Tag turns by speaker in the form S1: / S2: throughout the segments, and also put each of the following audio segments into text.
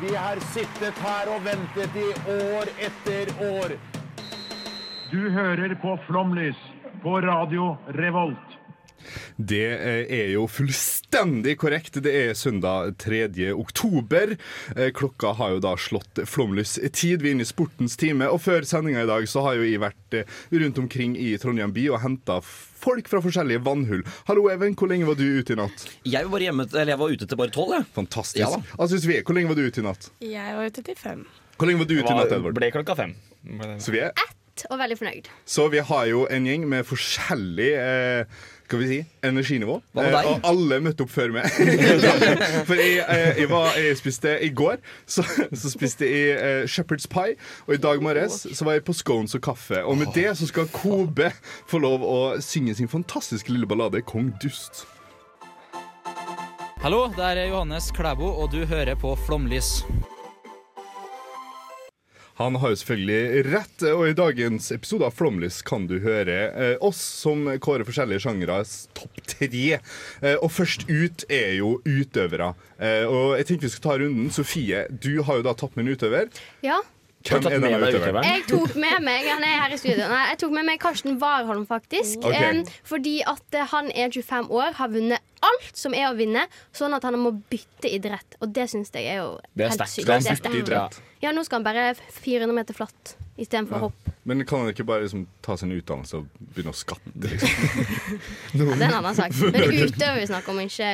S1: Vi har sittet her og ventet i år etter år.
S2: Du hører på Flomlys på Radio Revolt.
S3: Det eh, er jo fullstendig korrekt. Det er søndag 3. oktober. Eh, Klokka har jo da slått flomlys tid. Vi er inne i sportens time. Og før sendinga i dag så har jo jeg vært eh, rundt omkring i Trondheim by og henta folk fra forskjellige vannhull. Hallo, Even. Hvor lenge var du ute i natt?
S4: Jeg var, hjemme, eller jeg var ute til bare tolv. jeg.
S3: Fantastisk.
S4: Ja
S3: altså, Sofie, hvor lenge var du ute i natt?
S5: Jeg var ute til fem.
S3: Hvor lenge var du ute i natt, Edvard?
S4: ble klokka fem.
S3: Sofie?
S6: Og veldig fornøyd.
S3: Så vi har jo en gjeng med forskjellig eh, skal vi si, energinivå.
S4: Hva med
S3: Eh, og alle møtte opp før meg. For jeg, eh, jeg, var, jeg spiste I går så, så spiste jeg eh, shepherd's pie, og i dag morges så var jeg på scones og kaffe. Og med det så skal Kobe få lov å synge sin fantastiske lille ballade 'Kong Dust'.
S7: Hallo, det er Johannes Klæbo, og du hører på Flomlys.
S3: Han har jo selvfølgelig rett, og i dagens episode av Flomlys kan du høre eh, oss som kårer forskjellige sjangres topp tre. Eh, og først ut er jo utøvere. Eh, og jeg tenkte vi skulle ta runden. Sofie, du har jo da tatt med en utøver.
S6: Ja.
S3: Hvem er
S4: med
S3: denne utøveren?
S6: Jeg tok med meg Han er her i studio. Nei, jeg tok med meg Karsten Warholm, faktisk.
S3: Okay.
S6: Um, fordi at eh, han er 25 år, har vunnet alt som er å vinne, sånn at han må bytte idrett. Og det syns jeg er jo
S4: Det er
S6: helt sykt. Det er sterkt.
S3: idrett?
S6: Ja, nå skal han bare 400 meter flatt istedenfor hopp.
S3: Men kan han ikke bare liksom, ta sin utdannelse og begynne å skatte? Liksom?
S6: Ja, det er en annen sak. Men det er utøver vi snakker om, ikke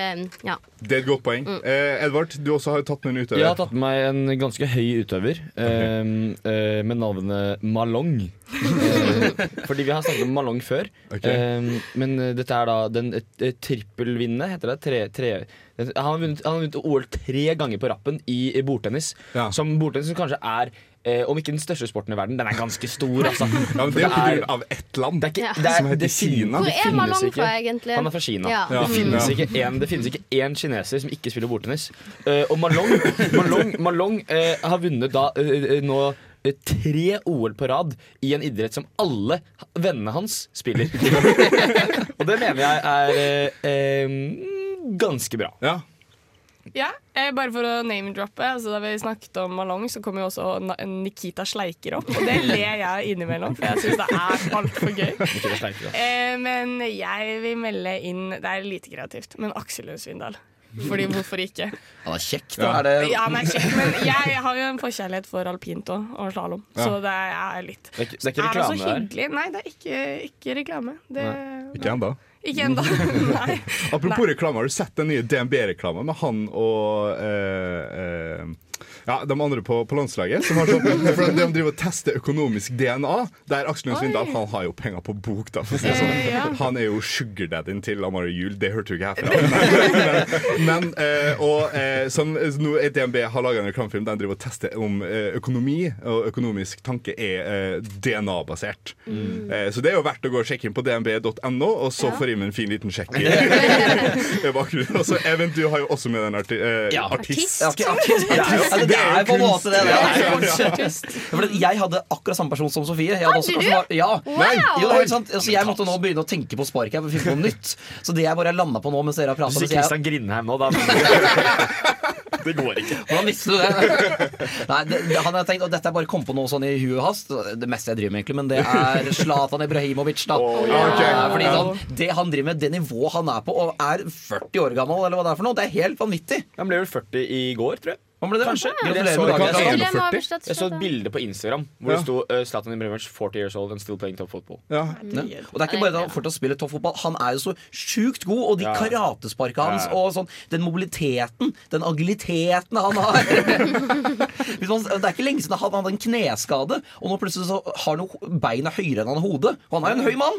S6: Ja.
S3: Det er et godt poeng. Eh, Edvard, du også har jo tatt med en utøver.
S8: Jeg har tatt med meg en ganske høy utøver okay. eh, med navnet Malong. Eh, fordi vi har snakket om Malong før.
S3: Okay.
S8: Eh, men eh, dette er da den trippelvinnende, heter det. Tre, tre, han har vunnet, han har vunnet OL tre ganger på rappen i, i bordtennis.
S3: Ja.
S8: Som bordtennis som kanskje er eh, om ikke den største sporten i verden, den er ganske stor, altså.
S3: Ja, men det er av ett land.
S8: det er ikke, det er,
S3: Som heter
S8: det
S3: Kina.
S6: Hvor er Malong fra, egentlig?
S8: Han er fra Kina.
S6: Ja.
S3: Ja.
S8: Det, finnes ikke en, det finnes ikke én kineser som ikke spiller bordtennis. Eh, og Malong, Malong, Malong eh, har vunnet da eh, nå eh, tre OL på rad i en idrett som alle vennene hans spiller. og det mener jeg er eh, eh, ganske bra.
S3: Ja.
S5: Ja, eh, Bare for å name-droppe. Altså, da vi snakket om Malong, så kom jo også Nikita Sleiker opp. Og det ler jeg innimellom, for jeg syns det er altfor gøy.
S8: Sleiker, ja.
S5: Eh, men jeg vil melde inn Det er lite kreativt, men Aksel Lund Svindal. Fordi hvorfor ikke?
S4: Han er kjekk, da. Er det
S5: Ja, han er kjekk, men jeg har jo en forkjærlighet for alpint og, og slalåm, så det er litt
S8: Det er ikke, det er ikke
S5: Er det så
S8: reklame der.
S5: hyggelig? Nei, det er ikke, ikke reklame. Det,
S3: Ikke ennå.
S5: Ikke ennå. Nei.
S3: Apropos reklame, har du sett den nye DNB-reklamen med han og eh, eh, ja, de andre på, på landslaget? Som har sånn, for de driver og tester økonomisk DNA. Der Aksel Lund Svindal han har jo penger på bok. da for å si det sånn. Han er jo sugardaddyen til Amalie Juel. Det hørte du ikke herfra. Men, men eh, og, eh, som, nå er DNB har laga en reklamefilm der de driver og tester om eh, økonomi og økonomisk tanke er eh, DNA-basert. Eh, så det er jo verdt å gå og sjekke inn på dnb.no, og så får jeg med en fin liten sjekk i i bakgrunnen. Og så Even, du har jo også med deg en arti eh,
S4: Ja.
S3: artist.
S4: Ja, artist. artist. Det er altså, det er på en måte det. det er.
S3: Ja,
S4: jeg hadde akkurat samme person som Sofie. Jeg hadde også,
S6: Hadde
S4: var- ja.
S6: Wow!
S4: Jo, det sant. Altså, jeg måtte nå begynne å tenke på spark her finne på noe nytt. Så det jeg bare landa på nå mens dere har
S8: prata du sier Kristian Grindheim nå, da Det går ikke.
S4: Hvordan visste du det? Nei, det, det, han har tenkt, og Dette er bare kom på noe sånn i huet og hast. Det meste jeg driver med, egentlig, men det er Zlatan Ibrahimovic. da
S3: oh,
S4: yeah. okay. Fordi sånn, Det han driver med, det nivået han er på, og er 40 år gammel, eller hva det er for noe, det er helt vanvittig.
S8: Han ble vel 40 i går, tror jeg.
S4: Han ble det,
S8: Kanskje.
S4: Gratulerer
S8: Jeg så-
S4: med
S8: jeg
S4: dagen.
S8: kan-
S6: Gratulerer med
S3: 41.
S6: overstått
S8: Jeg så et bilde på Instagram hvor
S3: Ja.
S8: det sto uh, Zlatan Ibrahimovic 40 years old and still playing top football.
S3: Ja.
S4: Ja. Og det er ikke bare at han fortsatt spiller toppfotball, han er jo så sjukt god, og de
S8: Ja.
S4: karatesparka hans
S8: Ja, ja.
S4: og sånn, den mobiliteten, den agiliteten han har Hvis man, Det er ikke lenge siden han hadde en kneskade, og nå plutselig så har han beina høyere enn han har hodet. Og han er en høy mann!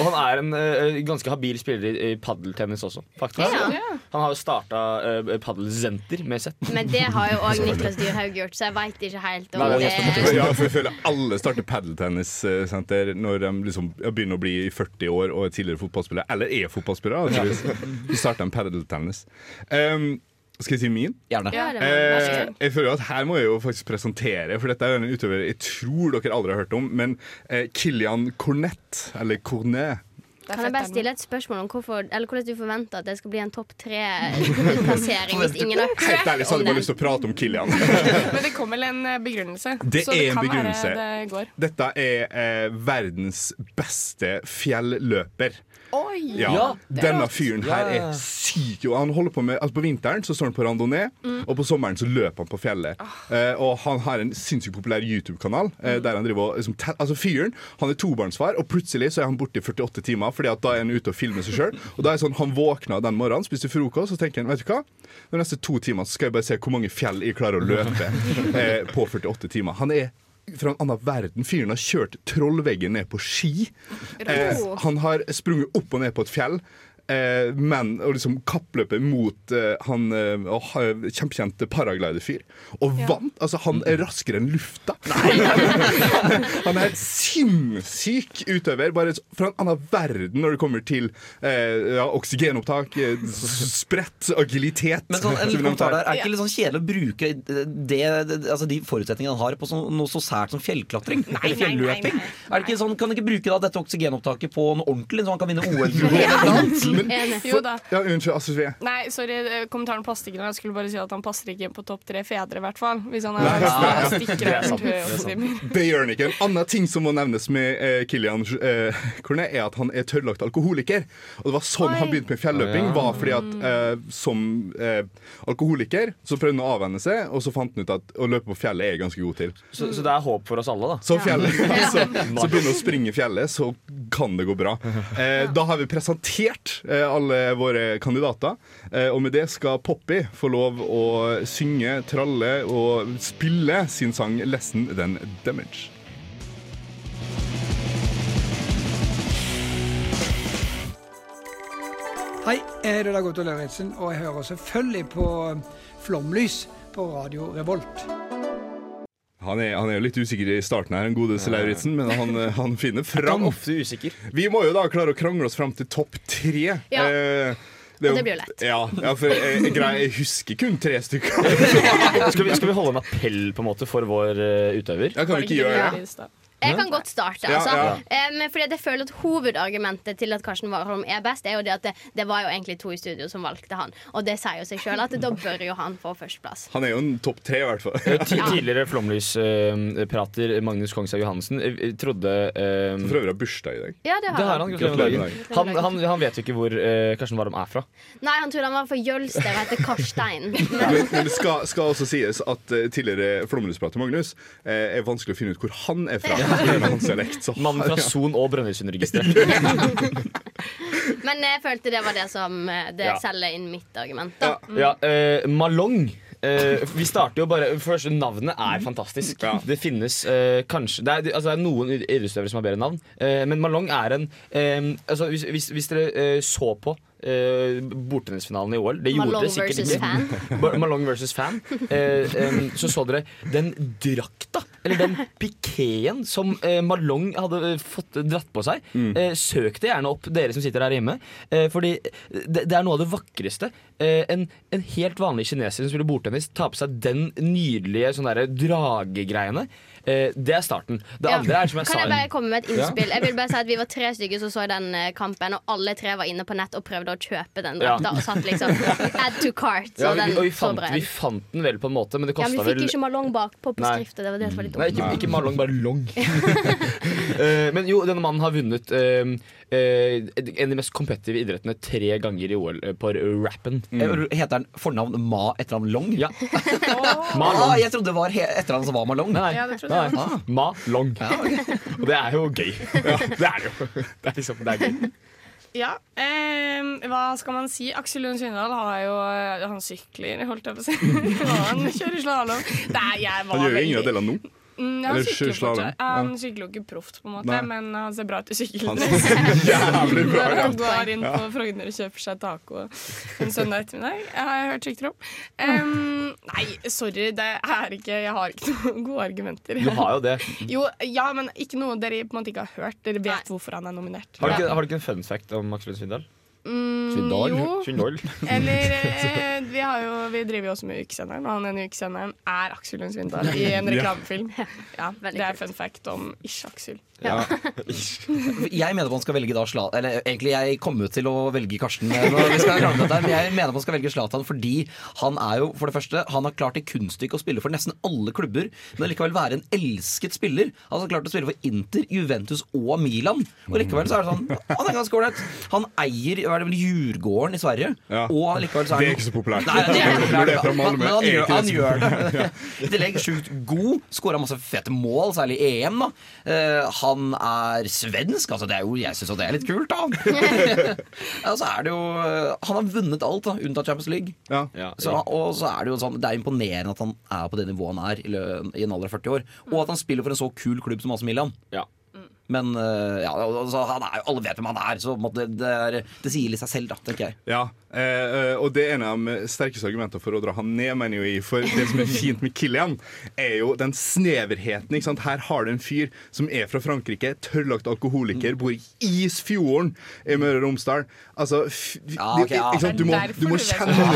S8: Og han er en uh, ganske habil spiller i, i paddeltennis også, faktisk.
S6: Ja.
S5: Ja.
S8: Han har jo starta uh, paddelsenter med sett.
S6: Men det har jo òg Niklas Dyrhaug gjort, så jeg veit ikke helt om det
S3: ja, for jeg føler alle starter padeltennissenter når de liksom begynner å bli i 40 år og er tidligere fotballspillere, eller er fotballspillere. Altså, Så starter de padeltennis. Um, skal jeg si min?
S4: Gjerne.
S6: Ja,
S3: Eh, jeg føler at Her må jeg jo faktisk presentere, for dette er en utøver jeg tror dere aldri har hørt om. Men eh, Kilian Cornett, eller Cornet
S6: Kan jeg bare stille et spørsmål om hvorfor, eller hvordan du forventer at det skal bli en topp tre-plassering hvis ingen har
S3: Helt ærlig så hadde jeg bare lyst til å prate om Kilian.
S5: Men det kom vel en eh, begrunnelse.
S3: Det
S5: så det
S3: er en
S5: kan
S3: begrunnelse.
S5: være det går.
S3: Dette er eh, verdens beste fjelløper.
S5: Oi!
S3: Ja,
S5: Ja,
S3: Denne fyren her er syk. Og Han holder på med, altså På vinteren så står han på randonee,
S5: Mm.
S3: og på sommeren så løper han på fjellet. Eh, og han har en sinnssykt populær YouTube-kanal. Eh,
S5: Mm.
S3: der han driver liksom, Altså Fyren han er tobarnsfar, og plutselig så er han borte i 48 timer, Fordi at da er han ute og filmer seg sjøl. Og da er sånn, han våkna den morgenen, spiste frokost, og så tenker han vet du hva? De neste to timene skal jeg bare se hvor mange fjell jeg klarer å løpe eh, på 48 timer. Han er fra en annen verden. Fyren har kjørt trollveggen ned på ski. Eh, han har sprunget opp og ned på et fjell. Eh, men og liksom kappløpet mot eh, han eh, kjempekjente paragliderfyr. Og
S9: Ja.
S3: vant! Altså, han er raskere enn lufta. han er helt sinnssyk utøver. Bare fra en annen verden når det kommer til eh, ja, oksygenopptak, spredt, sprett, agilitet.
S4: Men sånn, en kommentar der, Er det ikke litt sånn kjedelig å bruke det, det, altså de forutsetningene han har på sånn, noe så sært som fjellklatring? eller
S5: nei, nei,
S4: fjelløping?
S5: nei.
S4: Er det ikke sånn, Kan han ikke bruke da dette oksygenopptaket på noe ordentlig, så han kan vinne OL-gull? Annet?
S5: Jo da.
S3: Ja, unnskyld, Astrid Svee.
S5: Nei, sorry, eh, kommentaren passer ikke. Jeg skulle bare si at han passer ikke på topp tre fedre, i hvert fall. Hvis han er
S3: ja,
S5: stikker
S3: Det er sant. Det er sant. Det gjør han ikke. En annen ting som må nevnes med eh, Kilian eh, Kornet, er at han er tørrlagt alkoholiker. Og det var sånn han begynte med fjelløping.
S8: Ja.
S3: var fordi at eh, Som eh, alkoholiker så prøvde han å avvenne seg, og så fant han ut at å løpe på fjellet er jeg ganske god til.
S8: Så, så det er håp for oss alle, da.
S3: Så, fjellet, så, så begynner å springe fjellet, så kan det gå bra. Eh, da har vi presentert alle våre kandidater, eh, og med det skal Poppy få lov å synge, tralle og spille sin sang 'Lesson Then Damage'.
S10: Hei, jeg heter Dag Otto Lauritzen, og jeg hører selvfølgelig på Flomlys på Radio Revolt.
S3: Han er, han er jo litt usikker i starten her, en godeste Lauritzen, men han, eh, han finner fram.
S8: ofte usikker.
S3: Vi må jo da klare å krangle oss fram til topp tre.
S6: Ja.
S3: Eh,
S6: Og
S3: jo-
S6: det blir jo lett.
S3: Ja, ja for jeg, jeg, jeg husker kun tre stykker.
S8: Skal vi, skal vi holde en appell på en måte for vår eh, utøver?
S3: Ja, kan vi ikke gjøre det?
S6: Jeg kan godt starte. Altså.
S8: ja.
S6: ja. Um, fordi jeg føler at Hovedargumentet til at Karsten Warholm er best, er jo det at det, det var jo egentlig to i studio som valgte han. Og det sier jo seg sjøl at da bør jo han få førsteplass.
S3: Han er jo en topp tre, i hvert fall.
S8: Eh, Tidligere Flomlys-prater Magnus Kongshaug Johansen eh, trodde eh,
S3: For øvrig har bursdag i dag.
S6: Ja, det har
S8: Det har
S6: han.
S8: han. Han, han, han vet jo ikke hvor uh, Karsten Warholm er fra.
S6: Nei, han trodde han var fra Jølster og heter Karstein.
S3: Men, men det skal, skal også sies at uh, tidligere flomlysprater Magnus uh, er vanskelig å finne ut hvor han er fra.
S8: Mannen fra. Son og Brønnøysundregisteret.
S6: Men jeg følte det var det som eh, Det
S8: Ja.
S6: selger inn mitt argument. Da.
S8: Ja, eh, Malong. Eh, vi starter jo bare Først, Navnet er fantastisk. Det finnes eh, kanskje det er, altså, det er noen idrettsutøvere som har bedre navn, eh, men Malong er en eh, altså, hvis, hvis, hvis dere eh, så på uh, bordtennisfinalen i OL Det gjorde
S6: Malong
S8: dere sikkert ikke. Fan. Malong versus fan. Eh, så så dere den drakta, eller den pikeen som eh, Malong hadde eh, fått dratt på seg. Eh, søk det gjerne opp, dere som sitter her hjemme. Eh, fordi det, det er noe av det vakreste. Eh, en, en helt vanlig kineser som spiller bordtennis, tar på seg den nydelige sånn derre dragegreiene. Eh, det er starten. Det
S6: Ja.
S8: andre er som jeg
S6: kan
S8: sa
S6: jeg bare komme med et
S8: Ja.
S6: innspill? Jeg vil bare si at Vi var tre stykker som så den eh, kampen, og alle tre var inne på nett og prøvde å kjøpe den
S8: Ja.
S6: Og satt liksom add to cart.
S8: Vi, og vi fant, vi fant den vel på en måte, men det
S6: Ja,
S8: vel
S6: vi fikk
S8: vel
S6: ikke Malong bakpå på skriftet. Det var det som var litt
S8: Nei, ikke, ikke Malong, bare Long. Eh, men jo, denne mannen har vunnet eh, eh, en av de mest kompetitive idrettene tre ganger i OL eh, på rappen.
S4: Eh, Heter han fornavn Ma etternavn Long?
S8: Ja.
S4: Ma Long. Ah, jeg trodde det var he- etternavn som var Malong.
S8: Nei,
S5: Ja, det trodde jeg
S8: nei.
S5: også.
S8: Ma Long. Og det er jo gøy. Ja, det er det jo. Det er liksom, det er gøy.
S5: Ja, eh, hva skal man si? Aksel Lund Svindal har jo Han sykler, holdt jeg på å si. han kjører slalåm. Nei, jeg var
S3: Han gjør jo ingen av
S5: veldig
S3: delene nå.
S5: Mm, han
S3: Eller
S5: sykler. Ja, han sykler jo ikke proft, på en måte,
S3: Nei.
S5: men han ser bra ut i sykkelen.
S3: Jævlig bra
S5: Når han går inn på Frogner og kjøper seg taco en søndag ettermiddag. Jeg har hørt rykter om. Um, nei, sorry, det er ikke Jeg har ikke noen gode argumenter.
S8: Du har jo det.
S5: Jo, ja, men ikke noe dere på en måte ikke har hørt. Dere vet hvorfor han er nominert.
S8: Har du ikke, har du ikke en fun fact om Max Lund Svindal?
S5: Mm,
S8: Svindal?
S5: jo. Eller eh, vi, har jo, vi driver jo også med Ukesenderen, og han ene ukesenderen er Aksel Lund Svindal i en reklamefilm. Ja, det er fun fact om ish-Aksel.
S4: Ja. Jeg mener man skal velge da Zlatan Eller egentlig, jeg kommer jo til å velge Karsten. eh, Når vi skal dette, men jeg mener man skal velge Zlatan fordi han er jo, for det første, han har klart det kunststykket å spille for nesten alle klubber, men likevel være en elsket spiller. Han har klart å spille for Inter, Juventus og Milan. Og likevel så er det sånn Han er ganske ålreit. Han eier hva er det vel Djurgården i Sverige, og likevel så er
S3: Det er
S4: han
S3: ikke så populært.
S4: Nei, det er
S3: Når det er
S4: populært. Men han gjør,
S3: det
S4: han gjør det. I tillegg sjukt god. Skåra masse fete mål, særlig i EM. da Eh, Han er svensk. Altså det er jo, jeg syns det er litt kult, da. ja, så er det jo eh, Han har vunnet alt, da, unntatt Champions League. Så, og så er det jo sånn Det er imponerende at han er på det nivået han er i, en alder av 40 år. Og at han spiller for en så kul klubb som AC Milan. Men eh, ja, altså, han er jo, alle vet hvem han er, så på en måte, det, er, det sier litt seg selv, da, tenker jeg.
S3: Ja, eh, og det er en av de sterkeste argumentene for å dra han ned, mener jeg. For det som er fint med Kilian, er jo den sneverheten. Ikke sant? Her har du en fyr som er fra Frankrike, tørrlagt alkoholiker, bor i Isfjorden i Møre og Romsdal. Altså, f
S4: Ja, okay, ja.
S3: ikke sant? Du, må, du, må kjenne,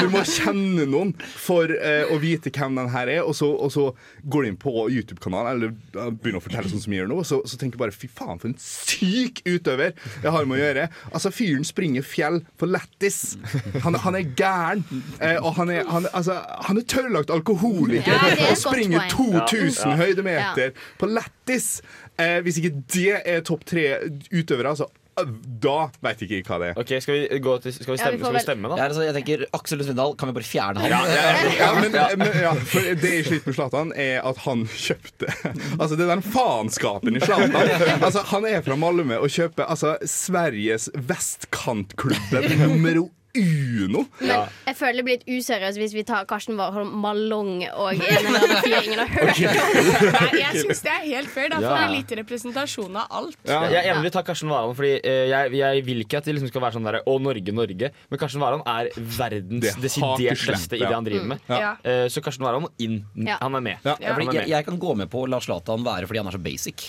S3: du må kjenne noen for eh, å vite hvem den her er, og så, og så går du inn på YouTube-kanalen eller eh, begynner å fortelle sånn som jeg gjør nå, så, så tenker du bare fy faen, for en syk utøver jeg har med å gjøre. Altså, fyren springer fjell for lættis. Han, han er gæren. Eh, og han er, han, altså, han er tørrlagt alkoholiker
S6: Ja, er
S3: og springer 2000
S6: Ja, ja.
S3: høydemeter på lættis. Eh, hvis ikke det er topp tre utøvere, så eh, da veit ikke hva det er.
S8: Ok, Skal vi, gå til, skal vi, stemme, skal vi stemme, da?
S4: Ja, altså, jeg tenker Aksel Lund Svindal, kan vi bare fjerne han?
S3: Ja, ja, ja, men, men, ja, for det jeg sliter med Zlatan, er at han kjøpte Altså, det er den faenskapen i Zlatan. Altså, han er fra Malmö og kjøper altså, Sveriges vestkantklubb nummer uno.
S6: Men jeg føler det blir litt useriøst hvis vi tar Karsten Warholm, Malong og en eller annen fyr ingen har hørt om.
S5: Nei, jeg syns det er helt fair. Da
S8: Ja.
S5: får vi litt representasjon av alt.
S8: Jeg er enig med Karsten Warholm, Fordi eh, jeg, jeg vil ikke at det liksom skal være sånn der, Å, Norge, Norge. Men Karsten Warholm er verdens
S3: Det
S8: desidert beste i det han driver med.
S4: Mm. Ja.
S8: Eh, så Karsten Warholm inn. Han er med.
S4: Ja,
S8: Han
S4: fordi
S8: er
S4: jeg,
S8: med.
S4: jeg kan gå med på å la Zlatan være fordi han er så basic.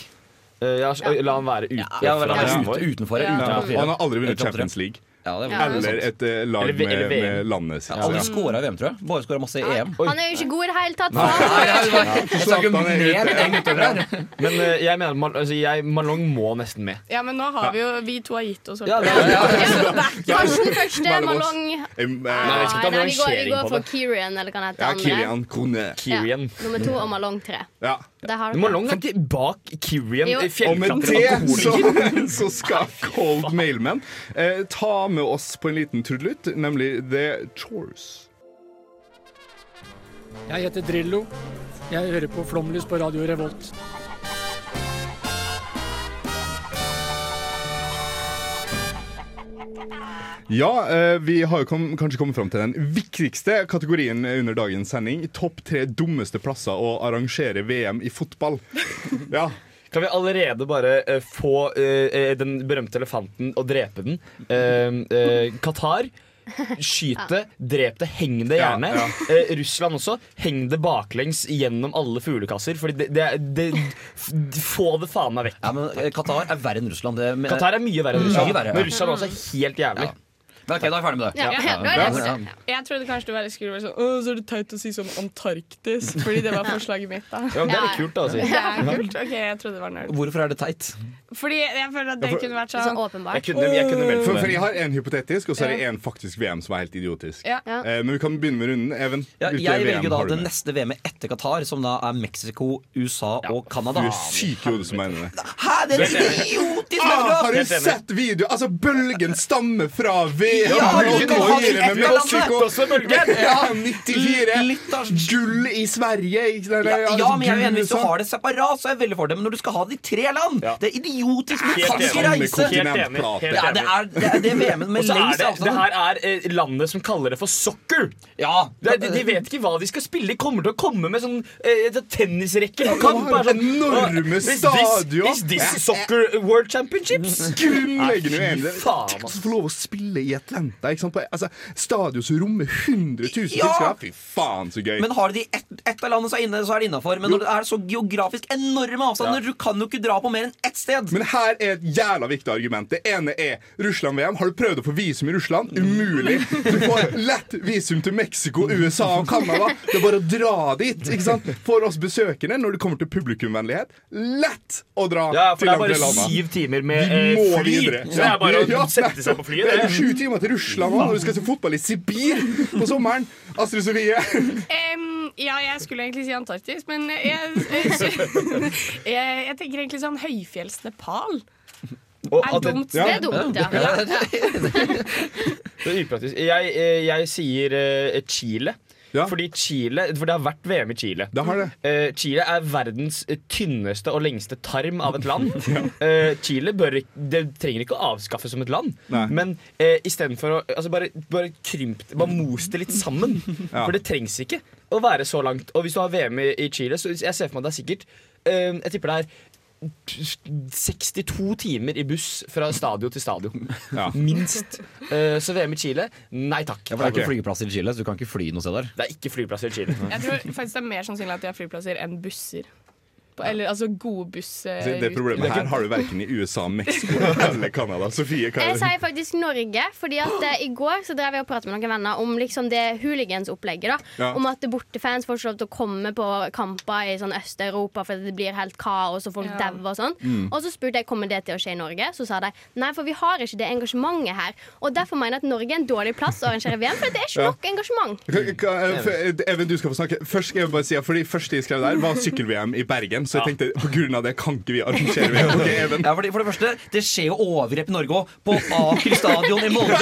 S8: Eh, ja, La han være ute.
S4: Ja, vel,
S8: fra
S4: han er
S8: resten
S4: ute, utenfor.
S3: Ja.
S4: utenfor
S3: han har aldri vunnet. Champions League.
S4: Ja, det
S6: var
S4: sant.
S3: Eller et eh, lag
S8: Eller- eller
S3: med,
S8: VM.
S3: med landet sitt.
S4: Ja, alle
S3: Ja.
S4: scora i VM, tror jeg. Bare scora masse i EM.
S6: Han er jo ikke god i det hele tatt. Faen.
S4: nei, nei, nei. Jeg snakker
S3: Zlatan er
S4: mer
S3: ute.
S4: enn en her.
S8: Men eh, jeg mener Mal altså, jeg, Malong må nesten med.
S5: Ja, men nå har vi jo Vi to har gitt oss.
S8: Ja,
S5: holdt
S8: ja,
S6: Karsten første. Malong
S3: Eh,
S8: Nei, vi skal ta
S6: Nei, vi går, vi
S8: rangering
S6: går
S8: på
S6: for. Kirian, eller hva han heter.
S3: Ja,
S6: andre.
S3: Kilian Krone.
S8: Kirian.
S6: Ja, nummer to og Malong tre.
S3: Ja.
S6: Du
S8: må langt bak Kirian. Eh,
S3: Og med det så, så skal Cold Mailman eh, ta med oss på en liten trudelutt, nemlig The Chores.
S9: Jeg heter Drillo. Jeg hører på Flomlys på Radio Revolt.
S3: Ja, eh, vi har jo kom, kanskje kommet fram til den viktigste kategorien under dagens sending. Topp tre dummeste plasser å arrangere VM i fotball. Ja.
S8: Kan vi allerede bare eh, få eh, den berømte elefanten og drepe den? Uh, eh, Skyte, drep det, heng det gjerne.
S3: ja.
S8: Eh, Russland også. Heng det baklengs gjennom alle fuglekasser. Fordi det, det, det, det Få det faen meg vekk.
S4: Ja, men eh, Qatar er verre enn Russland. Det, men,
S8: Qatar er mye verre enn
S4: Mye
S8: Russland.
S4: verre.
S8: Men Russland også er helt jævlig.
S4: Men ok, da er vi ferdig med det.
S5: Ja, ja,
S4: Ja,
S5: ja. Jeg trodde kanskje du bare skulle være sånn Å, så er det teit å si sånn Antarktis, fordi det var forslaget mitt. da
S8: Ja, men det er litt kult, da. å si.
S5: Det er kult. Ok, jeg trodde det var nerd.
S4: Hvorfor er det teit?
S5: Fordi jeg føler at det
S3: Ja, for-
S5: kunne vært
S6: sånn
S5: Så
S6: åpenbart.
S8: Jeg kunne, jeg kunne meldt
S3: For,
S8: for
S3: jeg har en hypotetisk, og så er det en faktisk VM som er helt idiotisk.
S5: Ja.
S6: Ja.
S3: Eh, men vi kan begynne med runden. Even,
S4: Ja, jeg
S3: VM
S4: velger da det neste VM-et etter Qatar, som da er Mexico, USA og Canada.
S3: Du er syk i hodet som mener det.
S4: Hæ, det er idiotisk!
S3: Ah, har du sett video? Altså, Bølgen stammer fra Ja,
S4: kan ha det i
S3: med
S4: musikk.
S8: Også bølgen.
S3: Ja, 94.
S4: Litt av
S3: Gull i Sverige.
S4: ja,
S3: Altså,
S4: ja, men jeg er enig Hvis du har det separat, så er jeg veldig for det. Men når du skal ha det i tre land
S8: Ja.
S4: Det er idiotisk. Du kan ikke reise.
S8: Helt enig. Helt
S4: Ja, det er det, det VM-en med lengst
S8: det, det her er eh, landet som kaller det for soccer.
S4: Ja,
S8: Det, de, de vet ikke hva de skal spille. De kommer til å komme med sånn eh, et tennisrekke på kamp. sånn,
S3: enorme stadion.
S8: Is this soccer world championships? Nei,
S3: uenig.
S8: fy faen,
S3: Tenk å få lov å spille i Atlanta. Ikke sant? På, altså, stadion som rommer 100 000
S4: Ja.
S3: tilskuere. Fy faen, så gøy.
S4: Men har de ett et av landene, så er inne, så er det innafor. Men når det er så geografisk enorme avstander, du kan jo ikke dra på mer enn ett sted.
S3: Men her er et jævla viktig argument. Det ene er Russland-VM. Har du prøvd å få visum i Russland? Umulig. Du får lett visum til Mexico, USA og Canada. Det er bare å dra dit. ikke sant? For oss besøkende, når det kommer til publikumvennlighet, lett å dra
S8: Ja, for
S3: til
S8: det er bare syv timer med eh, fly.
S3: videre.
S8: Så det er bare å sette seg på flyet.
S3: Det er sju timer til Russland og du skal se fotball i Sibir på sommeren. Astrid Sofie.
S5: Um, ja, jeg skulle egentlig si Antarktis, men jeg, jeg, jeg, jeg tenker egentlig sånn høyfjells-Nepal.
S8: Og
S5: Er
S8: det-
S5: dumt.
S6: Det er dumt, ja.
S8: Det er upraktisk. Jeg, eh, jeg sier eh, Chile.
S3: Ja.
S8: Fordi Chile, for det har vært VM i Chile.
S3: Det har det.
S8: Uh, Chile er verdens eh, tynneste og lengste tarm av et land. Eh, Chile bør, det trenger ikke å avskaffes som et land,
S3: Nei.
S8: men uh, istedenfor å altså bare, bare krymp det, bare mos det litt sammen.
S3: Ja.
S8: For det trengs ikke å være så langt. Og hvis du har VM i, i Chile, så jeg ser for meg at det er sikkert Uh, Jeg tipper det er 62 timer i buss fra stadion til stadion.
S3: Ja.
S8: Minst. Eh, så VM i Chile, nei takk.
S4: Ja, for det er ikke flyplasser i Chile, så du kan ikke fly noe sted der.
S8: Det er ikke flyplasser i Chile.
S5: Jeg tror faktisk det er mer sannsynlig at de har flyplasser enn busser. På, eller altså gode buss... eh,
S3: det problemet her har du verken i USA, Mexico eller Canada. Sofie, hva
S6: Jeg
S3: er det?
S6: sier faktisk Norge, fordi at eh, i går så drev jeg og pratet med noen venner om liksom det hooligans-opplegget. da
S3: Ja.
S6: Om at bortefans får ikke lov til å komme på kamper i sånn Øst-Europa fordi det blir helt kaos og folk
S5: Ja.
S6: dauer og sånn.
S3: Mm.
S6: Og så spurte jeg kommer det til å skje i Norge. Så sa de nei, for vi har ikke det engasjementet her. Og derfor mener jeg at Norge er en dårlig plass å arrangere VM, for det er ikke
S3: Ja.
S6: nok engasjement.
S3: Hva- hva- eh, f- Even, du skal få snakke. Først skal jeg bare si at Fordi første jeg skrev der, var sykkel-VM i Bergen. Så jeg tenkte på grunn av det kan ikke vi arrangere VM. Okay, Even.
S4: Ja, fordi, for det første, det skjer jo overgrep i Norge òg. På Aker stadion i Molde.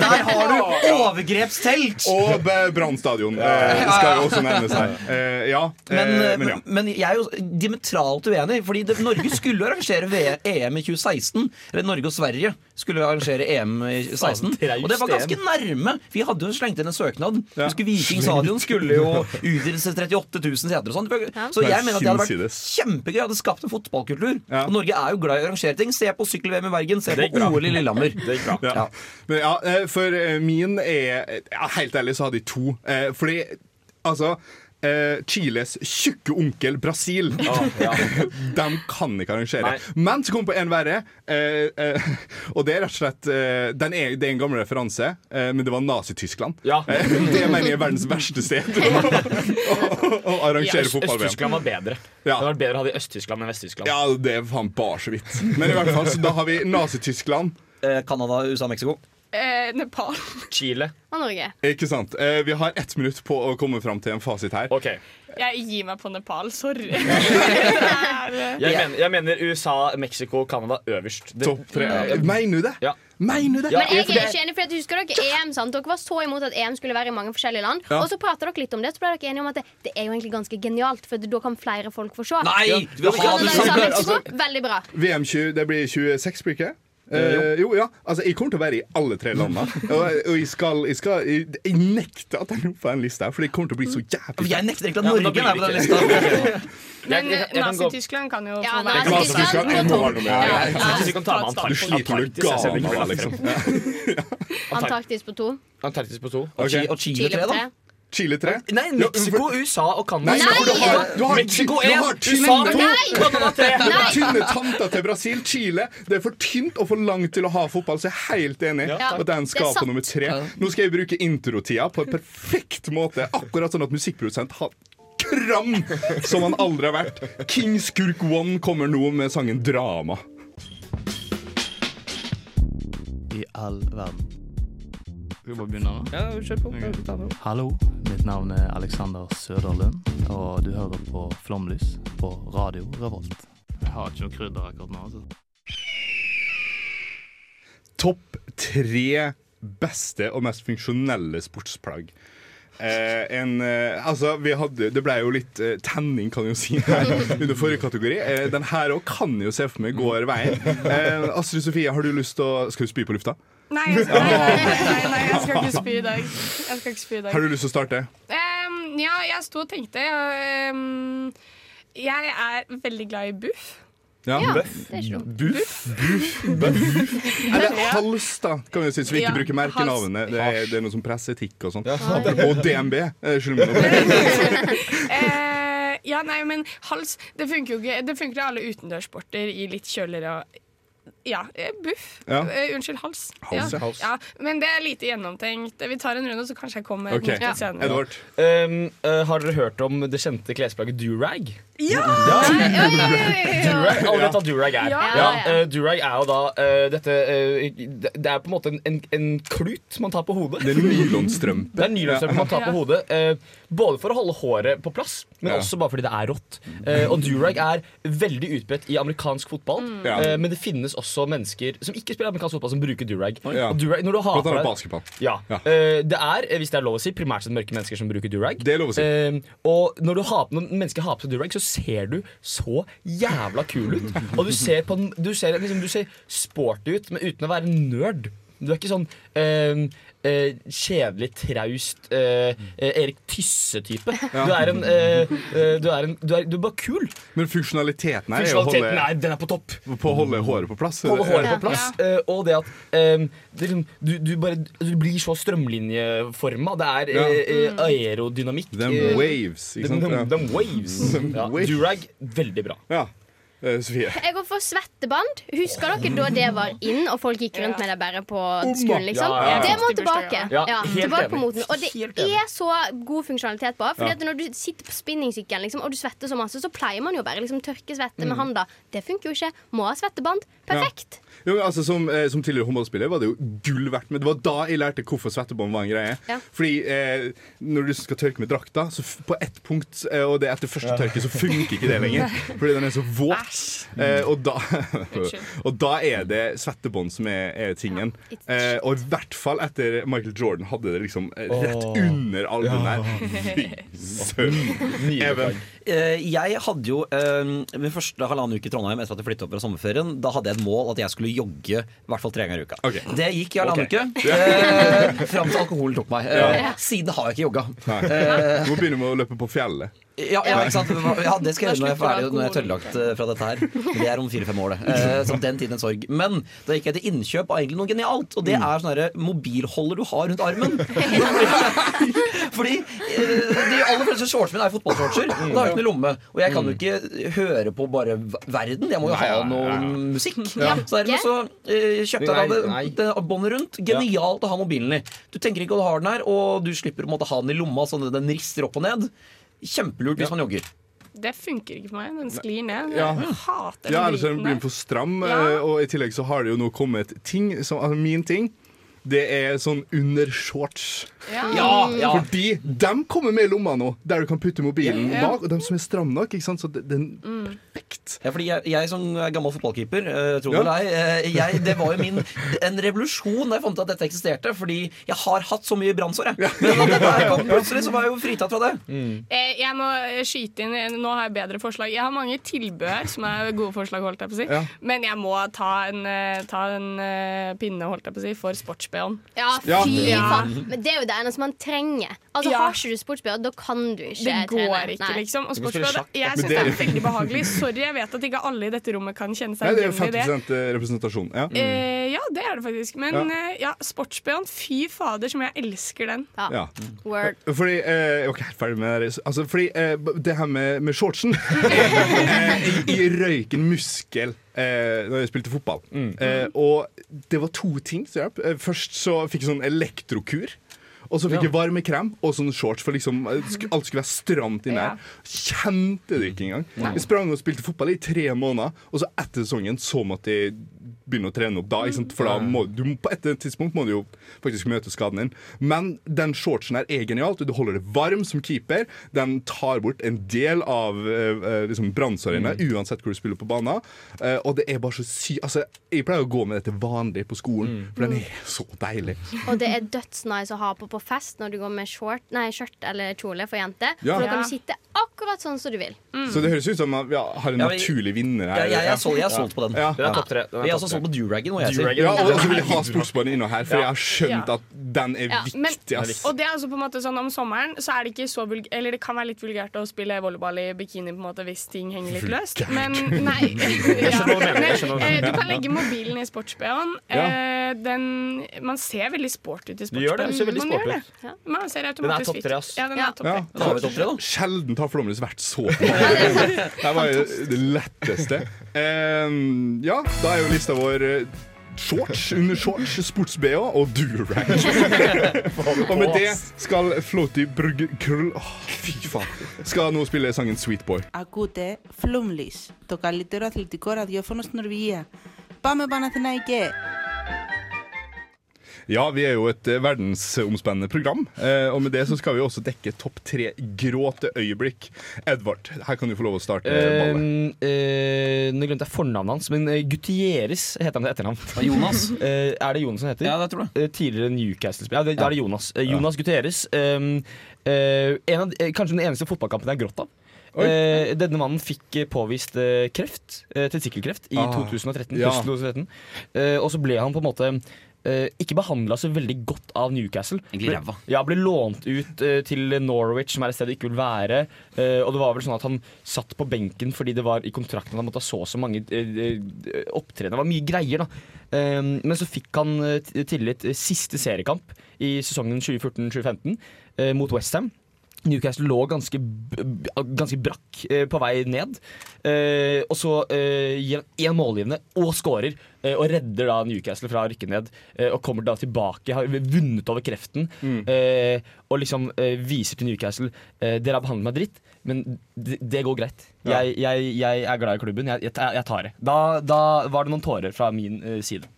S4: Der har du overgrepstelt!
S3: Og Brann stadion eh, skal jo også nevnes her. Eh, ja, eh,
S4: Men,
S3: men ja.
S4: men, men jeg er jo diametralt uenig. Fordi det, Norge skulle arrangere VM, EM i 2016. Eller Norge og Sverige skulle arrangere EM i 2016. Og det var ganske nærme. Vi hadde jo slengt inn en søknad.
S3: Ja.
S4: Viking stadion skulle jo utvides til 38 000 seter og sånn. Så jeg mener at det hadde vært. Kjempegøy. Hadde skapt en fotballkultur.
S3: Ja.
S4: Og Norge er jo glad i å arrangere ting. Se på sykkel-VM i Bergen. Se på. OL i Lillehammer.
S8: Det gikk bra.
S3: Ja. Men ja, eh, for eh, min er Helt ærlig så hadde jeg to. Eh, Fordi altså eh, Chiles tjukke onkel Brasil De kan ikke arrangere.
S8: Nei.
S3: Men så kom på en verre. eh, eh, og det er rett og slett eh, den er, Det er en gammel referanse, eh, men det var Nazi-Tyskland.
S8: Ja.
S3: Eh, det mener jeg er verdens verste sted å, å, å arrangere fotball-VM.
S8: Øst-Tyskland var bedre.
S3: Ja.
S8: Det hadde vært bedre å ha det i Øst-Tyskland enn Vest-Tyskland.
S3: Ja, det er faen bare så vidt. Men i hvert fall, så da har vi Nazi-Tyskland.
S4: Eh, Canada, USA, Mexico.
S5: Eh, Nepal.
S8: Chile.
S6: Og Norge.
S3: Ikke sant? Eh, vi har ett minutt på å komme fram til en fasit her.
S8: Ok.
S5: Jeg gir meg på Nepal. Sorry. Eh,
S8: Jeg, mener, jeg mener USA, Mexico, Canada øverst. Det-
S3: Topp tre.
S8: Ja.
S3: Mener du det?
S8: Ja.
S3: Mener du det?
S8: Ja,
S6: Men jeg er ikke enig, for at Husker dere EM? sant? Dere var så imot at EM skulle være i mange forskjellige land.
S3: Ja.
S6: Og så prater dere litt om det, så ble dere enige om at det, det er jo egentlig ganske genialt, for da kan flere folk få se.
S4: Nei! Du vil ha
S6: Canada,
S4: det
S6: USA,
S4: samme.
S6: Mexico, veldig bra.
S3: VM 20, det blir 26, blir ikke det? Eh, jo, ja. Altså, jeg kommer til å være i alle tre landene. Og, og jeg skal, jeg skal jeg, jeg nekter at jeg er på den lista, for det kommer til å bli så jævlig
S4: Jeg nekter egentlig at Norge er på den lista.
S5: men Nazi-Tyskland kan jo få være
S3: Nazi-Tyskland, må ha noe med
S8: med
S3: Du
S8: Antarktis.
S3: sliter med det,
S8: plass
S3: liksom.
S6: Antarktis på to.
S8: Antarktis på to.
S4: Og,
S3: Ok.
S4: Chi- og Chile
S6: Chile
S4: 3, da.
S6: Tre.
S3: Chile 3?
S8: Nei, Mexico, USA og Canada.
S3: Nei, du har, du har,
S8: Mexico
S3: du
S8: 1,
S3: har
S8: USA
S3: tynne,
S8: 2, Canada 3.
S3: du tynne tanta til Brasil. Chile. Det er for tynt og for langt til å ha fotball, så jeg er helt enig
S8: Ja,
S3: at den skal på nummer tre. Nå skal jeg bruke introtida på en perfekt måte. Akkurat sånn at musikkprodusent har kram som han aldri har vært. King Skurk One kommer nå med sangen 'Drama'.
S11: I all verden. Skal vi bare begynne, da?
S8: Ja, kjør på.
S11: Hallo, mitt navn er Alexander Søderlund, og du hører på Flomlys på Radio Revolt. Jeg har ikke noe krydder akkurat nå. altså.
S3: Topp tre beste og mest funksjonelle sportsplagg. Eh, en, eh, altså, vi hadde, det ble jo litt eh, tenning, kan jeg jo si, her under forrige kategori. Eh, den her òg kan jeg jo se for meg går veien. Eh, Astrid Sofie, har du lyst til å Skal du spy på lufta?
S5: Nei, jeg skal, nei, nei, nei, nei, jeg skal ikke spy i dag. Jeg skal ikke spy i dag.
S3: Har du lyst til å starte?
S5: Um, ja, jeg sto og tenkte Um, Jeg er veldig glad i buff.
S3: Ja,
S5: Ja.
S3: Buff. Buff. Buff. Eller
S5: Ja.
S3: hals, da, kan vi si, så vi ikke
S5: Ja,
S3: bruker merkenavnet.
S5: hals.
S3: Det er, det er noe som presseetikk og sånn. Og DNB. eh, Skyld meg nå.
S5: Eh, ja, nei, men hals Det funker jo ikke Det funker i alle utendørssporter i litt kjøligere ja, eh, buff.
S3: Ja.
S5: Uh, unnskyld, hals.
S3: Hals, ja.
S5: hals. ja. Men det er lite gjennomtenkt. Vi tar en runde, så kanskje jeg kommer
S8: Ok.
S5: med senere.
S8: Um, uh, har dere hørt om det kjente klesplagget durag?
S5: Ja!
S8: Durag, Alle vet hva durag er.
S5: Ja.
S8: Ja, uh, durag er jo da uh, dette uh, Det er på en måte en, en, en klut man tar på hodet.
S3: Det er nylonstrømpe.
S8: Det er nylonstrømpe man tar på hodet. uh, både for å holde håret på plass, men
S3: Ja.
S8: også bare fordi det er rått. Uh, og durag er veldig utbredt i amerikansk fotball,
S3: mm.
S8: uh, men det finnes også mennesker som ikke spiller amerikansk fotball, som bruker durag.
S3: Ja.
S8: Og durag når du har
S3: Blant annet basketball.
S8: ja.
S3: Ja.
S8: Uh, det er, eh, hvis det er lov å si, primært sett mørke mennesker som bruker durag.
S3: Det er lov å si.
S8: Uh, og når, du har, når mennesker har på seg durag, så ser du så jævla kul ut. Og du ser, på, du ser, liksom, du ser sporty ut, men uten å være nerd. Du er ikke sånn eh, eh, kjedelig, traust eh, eh, Erik Tysse-type. Du er en eh, eh, du, er en du, er, du er bare kul.
S3: Men funksjonaliteten her er jo å holde,
S8: er, den er på topp.
S3: på å holde håret på plass.
S8: Holde håret på plass. eh, og det at eh, det er liksom, du, du, bare, du blir så strømlinjeforma. Det er
S3: Ja.
S8: eh, eh, aerodynamikk.
S3: Them waves. Ikke sant?
S8: Them,
S3: them,
S8: them waves. Ja,
S3: waves.
S8: Durag, veldig bra.
S3: Ja. Eh, Sofie.
S6: Jeg går for svetteband. Husker dere da det var inn, og folk gikk rundt med det bare på skolen? liksom?
S8: Ja, ja, ja.
S6: Det må tilbake. Tilbake på moten. Og det er så god funksjonalitet på. Fordi at Når du sitter på spinningsykkelen liksom, og du svetter så masse, så pleier man jo bare liksom tørke svette
S8: Mm.
S6: med handa. Det funker jo ikke. Må ha svetteband. Perfekt.
S3: Jo, men altså, som, eh, som tidligere håndballspiller var det jo gull verdt. Men det var da jeg lærte hvorfor svettebånd var en greie.
S6: Ja.
S3: Fordi eh, når du skal tørke med drakta, så f på ett punkt, eh, og det er etter første tørke, så funker ikke det lenger. Fordi den er så våt. Eh, og, da, og da er det svettebånd som er, er tingen. Eh, og i hvert fall etter Michael Jordan hadde det liksom eh, rett
S8: Åh.
S3: under albuen der. Fy søren. Even.
S4: Eh, Jeg hadde jo eh, min første halvannen uke i Trondheim etter at jeg flyttet opp fra sommerferien. Da hadde jeg et mål at jeg skulle jogge i hvert fall tre ganger i uka.
S3: Okay.
S4: Det gikk i halvannen
S3: okay.
S4: uke. Eh, fram til alkoholen tok meg. Eh. Siden har jeg ikke jogga. Eh,
S3: vi må begynne å løpe på fjellet.
S4: Ja, ja, ikke sant? Ja, det skal jeg gjøre når jeg er ferdig Når jeg er tørrlagt eh, fra dette her. Det er om fire-fem år, det. Eh, Så den tiden en sorg. Men da gikk jeg til innkjøp av egentlig noe genialt. Og det er sånn mobilholder du har rundt armen. Fordi eh, de aller fleste shortsene mine er fotballshortser. Og da har jeg ikke noe lomme. Og jeg kan jo ikke høre på bare verden. Jeg må jo ha noe musikk. Så dermed så eh, kjøpte jeg da det, det båndet rundt. Genialt å ha mobilen i. Du tenker ikke at du har den her, og du slipper å måtte ha den i lomma sånn at den rister opp og ned. Kjempelurt hvis man jogger.
S5: Det funker ikke for meg. Den sklir ned.
S3: Ja.
S5: Jeg hater
S3: Ja,
S5: den
S3: ellers er den blir den for stram,
S5: Ja.
S3: eh, og i tillegg så har det jo nå kommet ting som, altså Min ting, det er sånn undershorts.
S5: Ja.
S4: Ja, ja.
S3: Fordi de kommer med i lomma nå, der du kan putte mobilen
S5: Ja.
S3: bak. Og de som er stramme nok. ikke sant? Så det, den perfekt.
S4: Ja, fordi jeg, jeg som er gammel fotballkeeper, uh, tro det eller ei, eh, det var jo min en revolusjon da jeg fant ut at dette eksisterte. Fordi jeg har hatt så mye brannsår, jeg. Men da dette kom plutselig, så var jeg jo fritatt fra det.
S5: Mm. Jeg må skyte inn Nå har jeg bedre forslag. Jeg har mange tilbehør som er gode forslag, holdt jeg på å si.
S3: Ja.
S5: Men jeg må ta en, eh, ta en eh, pinne, holdt jeg på å si, for sports-BH-en.
S6: Ja, fy
S5: Ja.
S6: faen. Men det er jo det eneste man trenger. Altså,
S5: Ja.
S6: Har ikke du sports-BH, da kan du ikke
S5: Det går
S6: trene.
S5: ikke, liksom. Og sports-BH, jeg syns
S3: det-
S5: det er veldig behagelig. Sorry, jeg vet at ikke alle i dette rommet kan kjenne seg
S3: det er
S5: igjen i det.
S3: 50 representasjon. Ja.
S5: Eh, ja, det er det faktisk. Men
S3: Ja.
S5: eh, ja, sports-BH-en, fy fader som jeg elsker den.
S6: Ja.
S3: Ja.
S6: Word.
S3: Fordi eh, Ok, helt ferdig med det. Altså, fordi eh, det her med, med shortsen eh, i, I røyken muskel eh, Når jeg spilte fotball. Eh, og det var to ting som hjalp. Eh, først så fikk jeg sånn elektrokur. Og så fikk jeg varmekrem og sånne shorts, for liksom eh, alt skulle være stramt inn
S5: Ja.
S3: der. Kjente det ikke engang. Jeg sprang og spilte fotball i tre måneder, og så etter sesongen så måtte jeg begynne å trene opp da. Ikke sant? For da må du, på et tidspunkt må du jo faktisk møte skaden din. Men den shortsen her er genialt. Du holder det varm som keeper. Den tar bort en del av eh, liksom brannsårene, uansett hvor du spiller på banen. Eh, og det er bare så sy... Altså, jeg pleier å gå med det til vanlig på skolen, for den er så deilig.
S6: Og det er dødsnice å ha på på fest når du går med short, nei, skjørt eller kjole for jenter.
S3: Ja.
S6: For da kan du sitte akkurat sånn som du vil.
S3: Så det høres ut som at vi har en
S4: Ja, vi-
S3: naturlig vinner
S4: Ja,
S3: her.
S4: jeg, jeg, er jeg er solgt på den.
S3: Ja.
S8: Den er topp tre.
S4: Solgt på Duragon. må jeg si.
S3: Ja, og så vil jeg ha sportsbanen inne her, for jeg har skjønt
S5: Ja.
S3: at den er
S5: Ja, men-
S3: viktig. Ass.
S5: Og det er altså på en måte sånn Om sommeren så er det ikke så vulg Eller det kan være litt vulgært å spille volleyball i bikini på en måte hvis ting henger litt løst. Men nei.
S8: Du
S5: Men, eh, du kan legge mobilen i sports-BH-en. Eh, den- Man ser veldig sport ut i
S8: Du gjør det,
S5: sports-BH-en.
S8: ser veldig
S5: Man
S8: sport
S5: gjør
S8: ut.
S5: det. Ja. Man ser
S8: Den er topp tre, ass.
S5: Ja, den er topp
S3: Ja.
S5: tre.
S4: Da har vi topp tre, da.
S3: Sjelden har Flåmlys vært så på. Det var jo det letteste. Ehm, ja, da er jo lista vår eh, shorts under shorts, sports-BH og durag. og med det skal Floaty Brugge Krøll Åh, Fy faen. Skal nå spille sangen Sweet Boy.
S12: Ακούτε Flumlis, το καλύτερο αθλητικό ραδιόφωνο στην Νορβηγία. Πάμε Παναθηναϊκέ!
S3: ja, vi er jo et eh, verdensomspennende program, eh, og med det så skal vi også dekke topp tre gråteøyeblikk. Edvard, her kan du få lov å starte ballet.
S8: Um, eh, nå glemte jeg fornavnet hans, men Gutieres heter han til etternavn.
S4: Jonas?
S8: Eh, er det Jonas han heter?
S4: Ja, det tror jeg.
S8: Eh, tidligere Newcastle-spiller. Ja, det, da er det Jonas. Eh, Jonas Gutieres. Um, eh, en av, eh, kanskje den eneste fotballkampen jeg har grått av. Eh, denne mannen fikk eh, påvist eh, kreft, eh, testikkelkreft, i
S3: Ah,
S8: 2013.
S3: ja.
S8: 2013. Eh, og så ble han på en måte eh, ikke behandla så veldig godt av Newcastle. Ble-. Ja, ble lånt ut uh, til Norwich, som er et sted det ikke vil være. Uh, og det var vel sånn at han satt på benken fordi det var i kontrakten han måtte ha så og så mange uh, opptredener. Det var mye greier, da. Men så fikk han tillit siste seriekamp i sesongen 2014-2015 eh, mot Westham. Newcastle lå ganske, ganske brakk eh, på vei ned. Eh, og så eh, gir han én målgivende og skårer, eh, og redder da Newcastle fra å rykke ned. Og kommer da tilbake, har vunnet over kreften. Mm. og liksom viser til Newcastle Dere har behandlet meg dritt, men det, går greit. Jeg, jeg, jeg er glad i klubben. Jeg, jeg, tar det. Da, da var det noen tårer fra min side.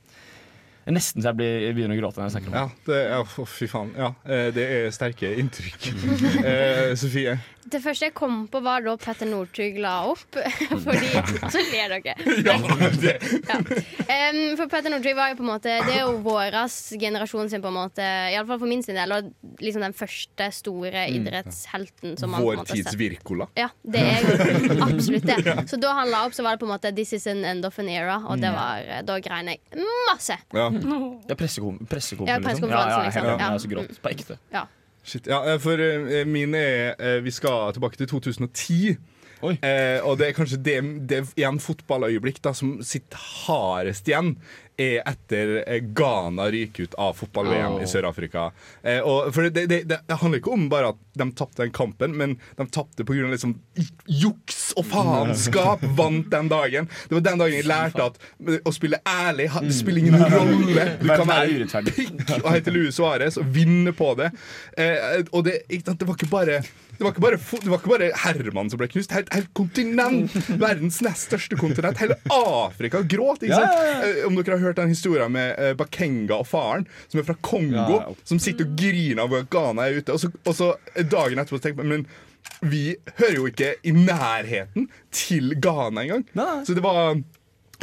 S8: Nesten så jeg blir, begynner å gråte når jeg snakker om det.
S3: Ja, det, ja, å, fy faen. Ja, eh, det er sterke inntrykk. Eh, Sofie?
S6: Det første jeg kom på, var da Petter Northug la opp. Fordi Så ler dere.
S3: Ja, det.
S6: Ja. Um, for Petter Northug var jo på en måte Det er jo våras generasjon sin, på en måte iallfall for min sin del, og liksom den første store idrettshelten som man
S3: Vår tids. Wirkola.
S6: Ja, det er jo absolutt det. Så da han la opp, så var det på en måte 'This is an end of an era', og det var, da grein jeg masse.
S3: Ja.
S8: Ja, pressekonferansen, liksom.
S6: Ja, ja,
S8: Ja, ja,
S6: ja,
S8: ja,
S6: Ja.
S8: ja, så grått. På ekte.
S6: Ja.
S3: Shit, ja, eh, for uh, min er uh, Vi skal tilbake til 2010. Uh, og det er kanskje det, det igjen fotballøyeblikk da, som sitter hardest igjen, er etter Ghana ryker ut av fotball-VM
S8: Oh.
S3: i Sør-Afrika. Eh, for det, det, det, handler ikke om bare at de tapte den kampen, men de tapte pga. Liksom, juks og faenskap vant den dagen. Det var den dagen jeg lærte at å spille ærlig det spiller ingen rolle. Du kan være pikk og hete Luis Suárez og vinne på det. Eh, og det, det var ikke bare det var, ikke bare, det var ikke bare Herman som ble knust. Helt, helt kontinent! Verdens nest største kontinent. Hele Afrika gråt. Ikke sant?
S8: ja, ja.
S3: ja. Om dere har hørt den historien med eh, Bakenga og faren, som er fra Kongo, som sitter og griner av at Ghana er ute. Og så, og så eh, dagen etterpå tenker man men vi hører jo ikke i nærheten til Ghana engang. Så det var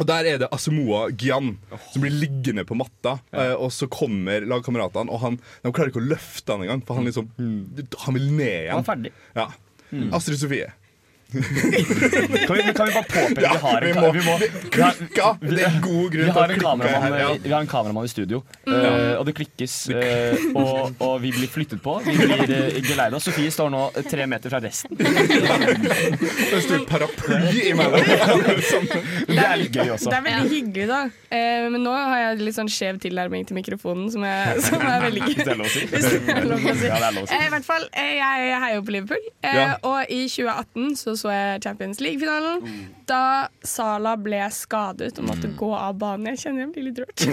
S3: og Der er det Asamoah Gyan som blir liggende på matta. Ja. og så kommer lagkameratene, og han, de klarer ikke å løfte han engang. For han liksom Han vil ned igjen.
S8: Han er ferdig.
S3: Ja. Astrid Sofie.
S8: Kan vi, kan vi bare påpeke
S3: Ja,
S8: vi har en,
S3: vi må-
S8: vi må,
S3: Klikka! Det er god grunn til å klikke
S8: kameramann,
S3: her. Ja.
S8: vi har en kameramann i studio,
S3: Mm.
S8: uh, og det klikkes. Uh, og, og vi blir flyttet på. Vi blir uh, geleida. Sofie står nå eh, tre meter fra resten.
S3: Det står paraply imellom.
S8: Det er litt gøy også.
S5: Det er veldig hyggelig, da. Uh, men nå har jeg litt sånn skjev tilnærming til mikrofonen, som, jeg, som er veldig gøy.
S8: Hvis det er lov å si.
S5: Hvis det er lov å si.
S8: Ja, lov å si.
S5: Eh, I hvert fall, eh, jeg heier jo på Liverpool. Eh,
S3: Ja.
S5: Og i 2018 så så jeg Champions League-finalen. Da Sala ble skadet og måtte gå av banen. Jeg kjenner jeg blir litt rørt.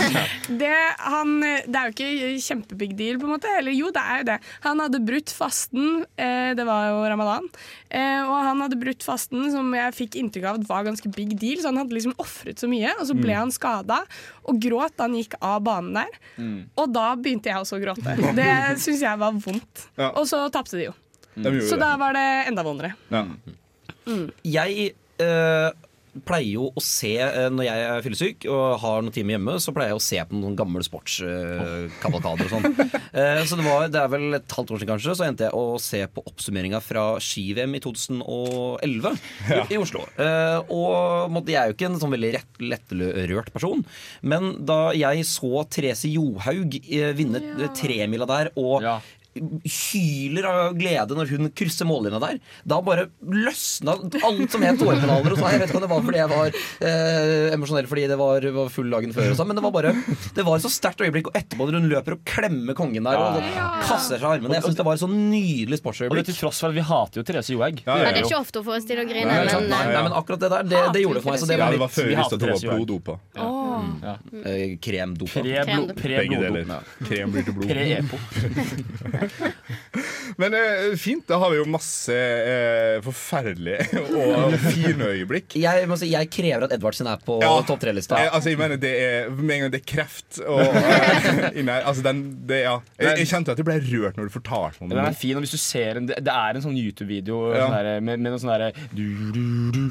S5: det, han, det er jo ikke kjempebig deal, på en måte. Eller jo, det er jo det. Han hadde brutt fasten, eh, det var jo ramadan, eh, og han hadde brutt fasten som jeg fikk inntrykk av at var ganske big deal. Så han hadde liksom ofret så mye, og så ble
S13: Mm.
S5: han skada og gråt da han gikk av banen der. Og da begynte jeg også å gråte. Det syns jeg var vondt.
S3: Ja.
S5: Og så tapte de jo.
S4: Gjorde
S5: Så da var det enda vondere.
S4: Jeg eh, pleier jo å se eh, Når jeg er fyllesyk og har noen timer hjemme, så pleier jeg å se på noen gamle sportskavalkader og sånn. uh, så det, var, det er vel et halvt år siden kanskje, så endte jeg å se på oppsummeringa fra ski-VM i 2011 i, i Oslo. Uh, og måtte, jeg er jo ikke en sånn veldig rett, lettrørt person, men da jeg så Therese Johaug eh, vinne ja. tremila der og hyler av glede når hun krysser mållinja der. Da bare løsna alt som het tårekanaler. Jeg vet ikke om det var fordi jeg var eh, emosjonell fordi det var, var full dagen før, og sånn, men det var bare Det var et så sterkt øyeblikk. Og etterpå når hun løper og klemmer kongen der og
S8: Ja.
S4: kaster seg i armene. Jeg synes det var et så nydelig
S8: Og det
S4: sportsøyeblikk.
S8: til tross for at vi hater jo Therese Johaug.
S6: Ja, det er ikke ofte hun får oss til å grine,
S4: Nei,
S6: men
S4: nei, nei, men akkurat det der, det, det gjorde det for meg. Så det
S3: Ja,
S4: var
S3: det var før vi
S8: Vi
S3: visste at hun var bloddopa.
S5: Åh.
S4: Ja. kremdopa.
S8: Pre-blod-
S3: Begge
S8: pre-bloddopa.
S3: Krem blir til blod. Men eh, fint. Da har vi jo masse eh, forferdelige og fine øyeblikk.
S4: Jeg, må si, jeg krever at Edvardsen er på
S3: Ja.
S4: topp tre-lista.
S3: Eh, altså, jeg mener det er Med en gang det er kreft og eh, inne her altså, den, det, ja. jeg, jeg kjente at jeg ble rørt når du fortalte meg om
S8: Den er
S3: det.
S8: fin, og hvis du ser en, Det det er en sånn YouTube-video
S3: Ja.
S8: sånn der, med, med noe sånn derre du, du, du,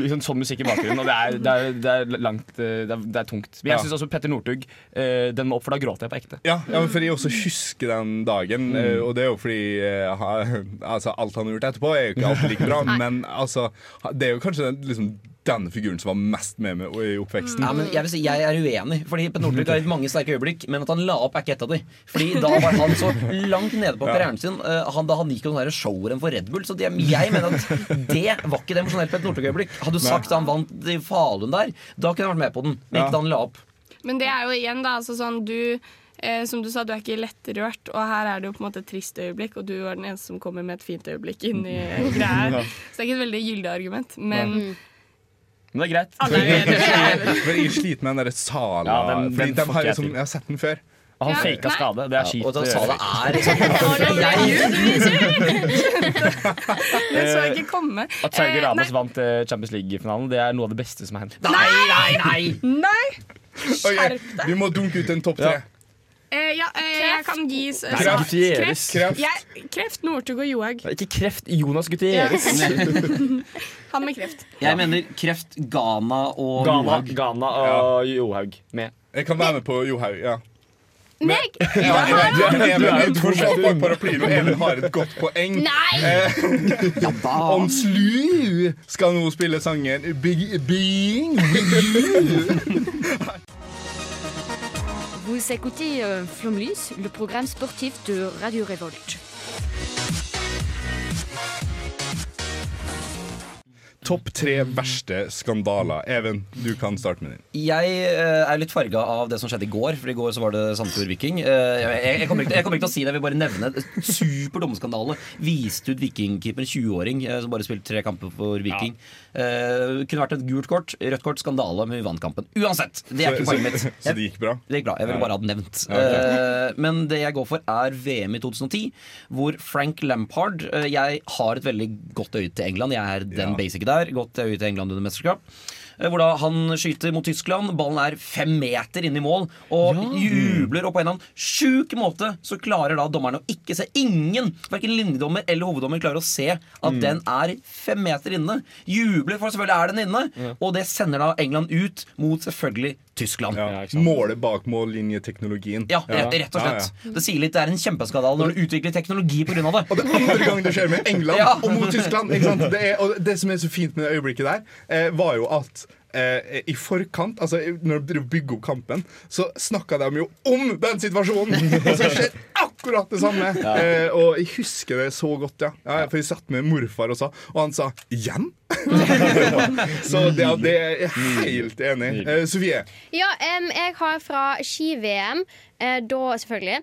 S8: liksom Sånn musikk i bakgrunnen. Og det er, det er, det er langt eh, Det er, det er tungt. Men jeg syns også Petter Northug eh, Den må opp, for da gråter jeg på ekte.
S3: Ja, ja, for jeg også husker den dagen, eh, og det er jo fordi altså, alt han har gjort etterpå, er jo ikke alltid like bra, men altså, det er jo kanskje den, liksom, den figuren som var mest med meg i oppveksten.
S4: Ja, men jeg vil si jeg er uenig, fordi Petter Northug har gitt mange sterke øyeblikk. Men at han la opp, er ikke et av de. Fordi da var han så langt nede på karrieren sin eh, han, da han gikk på sånne showrenn for Red Bull. Så det, jeg mener at det var ikke det emosjonelle Petter Northug-øyeblikk. Hadde du sagt da han vant i Falun der, da kunne jeg vært med på den. Men ikke da han la opp.
S5: Men det er jo igjen da, altså sånn du eh, Som du sa, du er ikke lettrørt, og her er det jo på en måte et trist øyeblikk, og du var den eneste som kommer med et fint øyeblikk inn i greia. Så det er ikke et veldig gyldig argument, men
S8: Men det er greit.
S5: Alle er
S3: jeg sliter med den der Sala.
S8: Ja, den-
S3: fordi
S8: den
S3: de har
S8: jeg
S3: som, jeg har sett den før.
S8: Og han
S5: Ja,
S8: faka skade. Det er kjipt.
S4: og da sa det er
S5: det så jeg ikke komme.
S8: At Sergio
S5: Eh,
S8: Ramos vant eh, Champions League-finalen, det er noe av det beste som har hendt.
S4: Nei, nei, nei!
S5: Nei! Skjerp deg.
S3: vi må dunke ut en topp tre.
S5: Eh, ja, eh, jeg kan gi s-
S8: Kreft.
S5: altså,
S8: Gutierrez.
S5: kreft. Jeg, kreft, Northug og Johaug.
S8: Ikke kreft. Jonas Gutierrez.
S5: Han med kreft.
S4: Jeg mener kreft, Ghana og
S8: Ghana,
S4: Johaug.
S8: Ghana og Johaug med.
S3: Jeg kan være med på Johaug, ja.
S6: Nei!
S3: Ja, jeg, jeg, jeg, paraplyen, og Even har et godt poeng.
S6: Nei!
S3: Eh, Om Slu skal nå spille sangen Big Being With You.
S14: Vous écoutez euh, le programme sportif de Radio Révolte.
S3: Topp tre verste skandaler. Even, du kan starte med din.
S4: Jeg eh, er litt farga av det som skjedde i går. For i går så var det Sandefjord Viking. Eh, jeg, jeg, kommer ikke, jeg kommer ikke til å si det, jeg vil bare nevne super dumme skandale. Viste ut Vikingkeeper, en 20-åring eh, som bare spilte tre kamper for Viking. Eh, kunne vært et gult kort, rødt kort, skandale, men vi vant kampen. Uansett! Det er
S3: Så-
S4: ikke poenget mitt.
S3: så- så det gikk bra?
S4: Det gikk bra. Jeg ville bare ha det nevnt.
S3: Ja, okay.
S4: Eh, men det jeg går for, er VM i 2010, hvor Frank Lampard eh, Jeg har et veldig godt øye til England. Jeg er den
S3: Ja.
S4: basic der. Godt øye til England under mesterskap. Eh, Hvor da han skyter mot Tyskland, ballen er fem meter inn i mål, og jubler. Og på en eller annen sjuk måte så klarer da dommerne å ikke se ingen, verken linjedommer eller hoveddommer, klarer å se at
S3: Mm.
S4: den er fem meter inne. Jubler, for selvfølgelig er den inne. Og det sender da England ut mot selvfølgelig Tyskland.
S3: Ja. Målet bak mållinjeteknologien.
S4: Ja, rett, rett og slett. Det sier litt, det er en kjempeskandale når du utvikler teknologi pga. det.
S3: Og det er andre gang det skjer med England
S4: Ja.
S3: og mot Tyskland. Ikke sant? Det, er, og det som er så fint med det øyeblikket der, eh, var jo at eh, i forkant, altså når de bygger opp kampen, så snakka de jo om den situasjonen! Og så skjer akkurat det samme.
S8: Ja.
S3: Eh, og jeg husker det så godt, ja. ja for jeg satt med morfar og sa, og han sa 'igjen'? Så det, det er jeg helt enig i. Eh, Sofie?
S6: Ja, um, jeg har fra ski-VM, eh, da selvfølgelig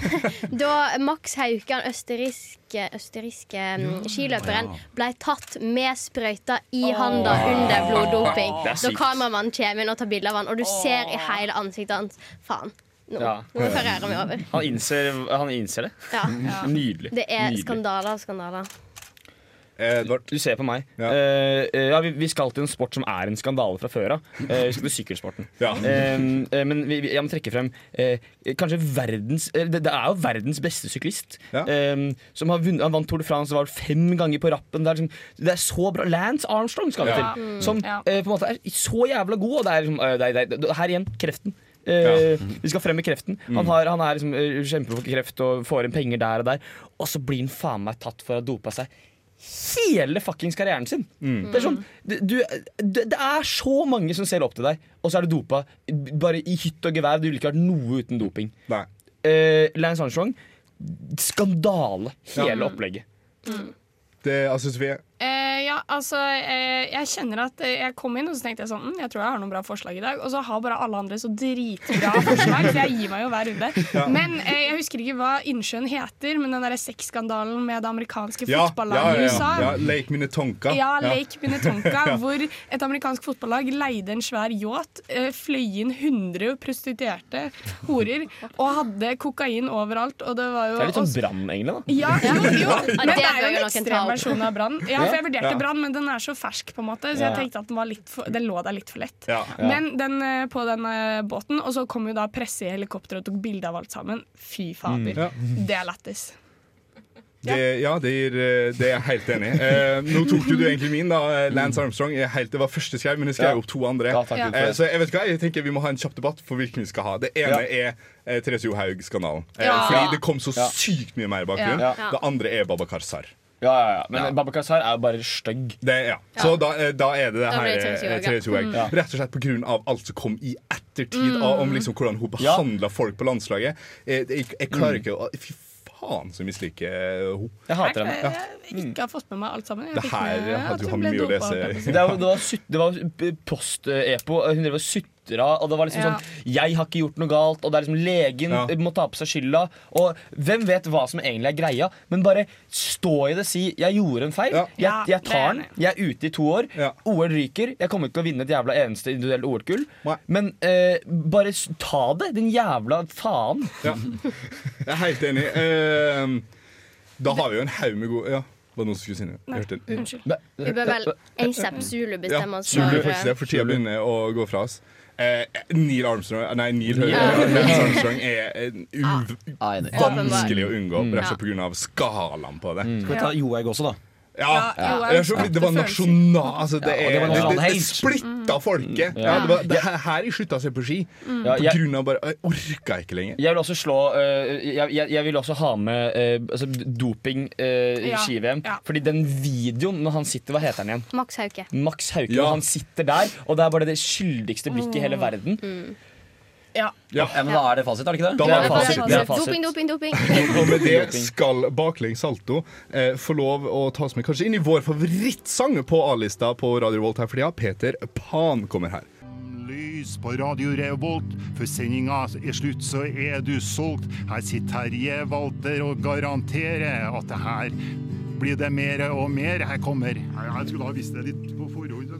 S6: Da Max Haukan, østerrikske, østerrikske skiløperen, ble tatt med sprøyta i handa under bloddoping. Da kameramannen kommer inn og tar bilde av han, og du ser i hele ansiktet hans Faen. Nå,
S8: Ja.
S6: nå er karrieren min over.
S8: Han innser, han innser det.
S6: Ja.
S8: Nydelig.
S6: Det er
S8: Nydelig.
S6: skandaler, skandaler.
S8: Du ser på meg. Ja. ja, vi, vi skal til en sport som er en skandale fra før av. Eh, vi skal til sykkelsporten.
S3: Ja.
S8: Eh, eh, men vi, vi- jeg må trekke frem eh, kanskje verdens eh, det, det er jo verdens beste syklist. eh, som har vunnet, Han vant Tour de France var fem ganger på rappen. Det er, liksom, det er så bra. Lance Armstrong skal vi
S13: Ja.
S8: til.
S13: Mm.
S8: Som eh, på en måte er så jævla god. Og det er liksom, eh, det er, det er, her igjen kreften. Eh, Vi skal frem med kreften. Han, har, han er liksom, eh, kjemper for kreft og får inn penger der og der. Og så blir han faen meg tatt for å ha dopa seg hele fuckings karrieren sin. Det, er sånn, du, du- det, er så mange som ser opp til deg, og så er du dopa bare i hytt og gevær. Du ville ikke vært noe uten doping. Eh, Lance Armstrong, skandale, hele
S3: Ja.
S8: opplegget.
S3: Det, altså, Sofie?
S5: Eh, ja, altså eh, Jeg kjenner at eh, jeg kom inn og så tenkte jeg sånn hm, Jeg tror jeg har noen bra forslag i dag. Og så har bare alle andre så dritbra forslag, så jeg gir meg jo hver runde.
S3: Ja.
S5: Men eh, jeg husker ikke hva innsjøen heter, men den derre sexskandalen med det amerikanske
S3: Ja, ja,
S5: fotballaget
S3: ja,
S5: i USA.
S3: ja. Lake Minnetonka.
S5: Ja, Lake Minnetonka, hvor et amerikansk fotballag leide en svær yacht, eh, fløy inn 100 prostituerte horer og hadde kokain overalt. Og det var jo
S8: Det er litt sånn Brann-englene, da.
S5: ja, jo, jo. Men
S6: det
S5: er jo en ekstrem versjon av Brann. Ja,
S8: Ja.
S5: for jeg vurderte
S8: Ja.
S5: Brann, men den er så fersk, på en måte, så
S8: Ja.
S5: jeg tenkte at den, var litt for, den lå der litt for lett.
S3: Ja.
S5: Men den, eh, på den eh, båten, og så kom jo da presse i helikopteret og tok bilde av alt sammen. Fy fader.
S3: Mm. Ja.
S5: Det er lættis.
S3: Det, ja, det, gir, eh, det er jeg helt enig i. Eh, nå tok du egentlig min, da. Lance Armstrong. Jeg helt, det var første skrev, men jeg skrev
S8: Ja.
S3: opp to andre.
S8: Ja,
S5: Ja.
S3: Eh, så jeg vet hva, jeg tenker vi må ha en kjapp debatt for hvilken vi skal ha. Det ene er eh, Therese Johaug-skandalen. Eh,
S8: Ja.
S3: Fordi det kom så
S8: Ja.
S3: sykt mye mer bakgrunn.
S8: Ja. Ja.
S3: Det andre er Babakar Sar.
S8: Ja, ja, ja. Men Babakar Sar er jo bare stygg.
S3: Det, ja. Så da, eh, da er det det her
S8: blir det
S3: eh,
S8: Therese Johaug, ja.
S3: Therese Johaug.
S8: Mm. Ja.
S3: Rett og slett av alt som kom i ettertid,
S8: Mm.
S3: av, om liksom hvordan hun
S8: Ja.
S3: behandla folk på landslaget. Jeg, jeg, jeg klarer ikke å Fy faen, så misliker henne.
S8: Jeg hater
S5: Jeg,
S8: henne.
S5: jeg ikke har fått med meg alt sammen. Jeg
S3: Det her hadde jo
S5: hun
S3: han mye å lese.
S5: jeg.
S8: Det var, det var, det var post-epo. Hun drev og sutra, og det var liksom
S5: Ja.
S8: sånn Jeg har ikke gjort noe galt, og det er liksom legen
S3: Ja.
S8: må ta på seg skylda. Og hvem vet hva som egentlig er greia, men bare stå i det, si 'jeg gjorde en feil'.
S5: Ja,
S8: Jeg, jeg tar den. Jeg er ute i to år. OL ryker. Jeg kommer ikke til å vinne et jævla eneste individuelt OL-gull. Men eh, bare ta det, din jævla faen.
S3: Ja. Jeg er helt enig. Uh, da har vi jo en haug med gode Ja, var det noen som skulle si noe?
S6: Nei, unnskyld. Vi bør vel ASAP Zulu bestemme oss
S3: Zulu
S6: for
S3: faktisk det, for tida begynner å gå fra oss. Eh, Neil Armstrong Nei, Neil. Lance Armstrong er
S13: uh,
S3: vanskelig å unngå,
S13: Mm.
S3: rett og slett pga. skalaen på det.
S13: Skal vi ta Johaug også, da?
S3: Ja,
S13: Ja,
S3: jeg er så- Det var nasjonal altså, det,
S13: Ja, det
S3: er,
S13: var
S3: det, det, det splitta folket.
S8: Mm.
S3: Ja, det var, det her, jeg slutta å se på ski.
S8: Mm.
S3: På
S8: jeg-
S3: grunn av bare Jeg orka ikke lenger.
S8: Jeg vil også slå uh, jeg, jeg, jeg vil også ha med uh, altså, doping uh, i
S6: Ja,
S8: ski-VM.
S6: ja.
S8: Fordi den videoen når han sitter Hva heter han igjen?
S6: Max Hauke.
S8: Max Hauke.
S3: Ja.
S8: Når han sitter der, og det er bare det skyldigste blikket i hele verden.
S6: Mm.
S5: Ja.
S3: Ja.
S13: men Da er det fasit, er det ikke det?
S3: Da er det fasit.
S8: Det er fasit.
S6: Doping, doping, doping.
S3: Og med det skal baklengs salto eh, få lov å ta oss med kanskje inn i vår favorittsang på A-lista på Radio Volt her for tida. Peter Pan kommer her.
S15: Lys på Radio Revolt. Før sendinga er slutt, så er du solgt. Her sitter Terje Walter og garanterer at det her blir det mer og mer. Her kommer Jeg, skulle ha visst det litt på forhånd.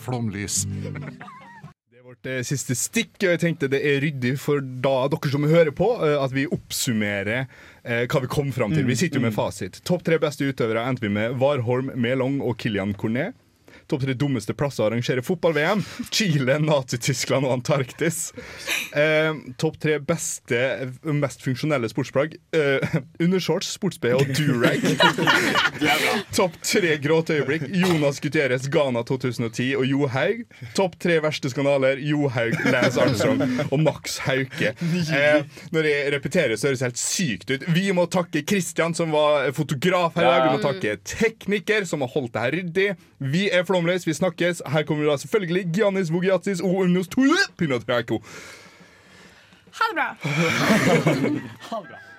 S15: Flomlys.
S3: Eh, siste stikk. og Jeg tenkte det er ryddig for da dere som hører på, eh, at vi oppsummerer eh, hva vi kom fram til. Vi sitter jo med fasit. Topp tre beste utøvere endte vi med Warholm, Melong og Kilian Cornet. Topp tre dummeste plasser å arrangere fotball-VM. Chile, Nazi-Tyskland og Antarktis. Eh, Topp tre beste, mest funksjonelle sportsplagg. Eh, undershorts, sports-BH og durag. Topp tre gråteøyeblikk. Jonas Gutierrez, Ghana 2010 og Johaug. Topp tre verste skandaler. Johaug, Lance Armstrong og Max Hauke. Eh, når jeg repeterer, så høres det helt sykt ut. Vi må takke Christian, som var fotograf her i dag. Vi må takke tekniker, som har holdt det her ryddig. Vi er Flomløs, vi snakkes. Her kommer da selvfølgelig Giannis Vogiatis og Unos Tule Pinatrako.
S5: Ha det bra.
S13: Ha det bra.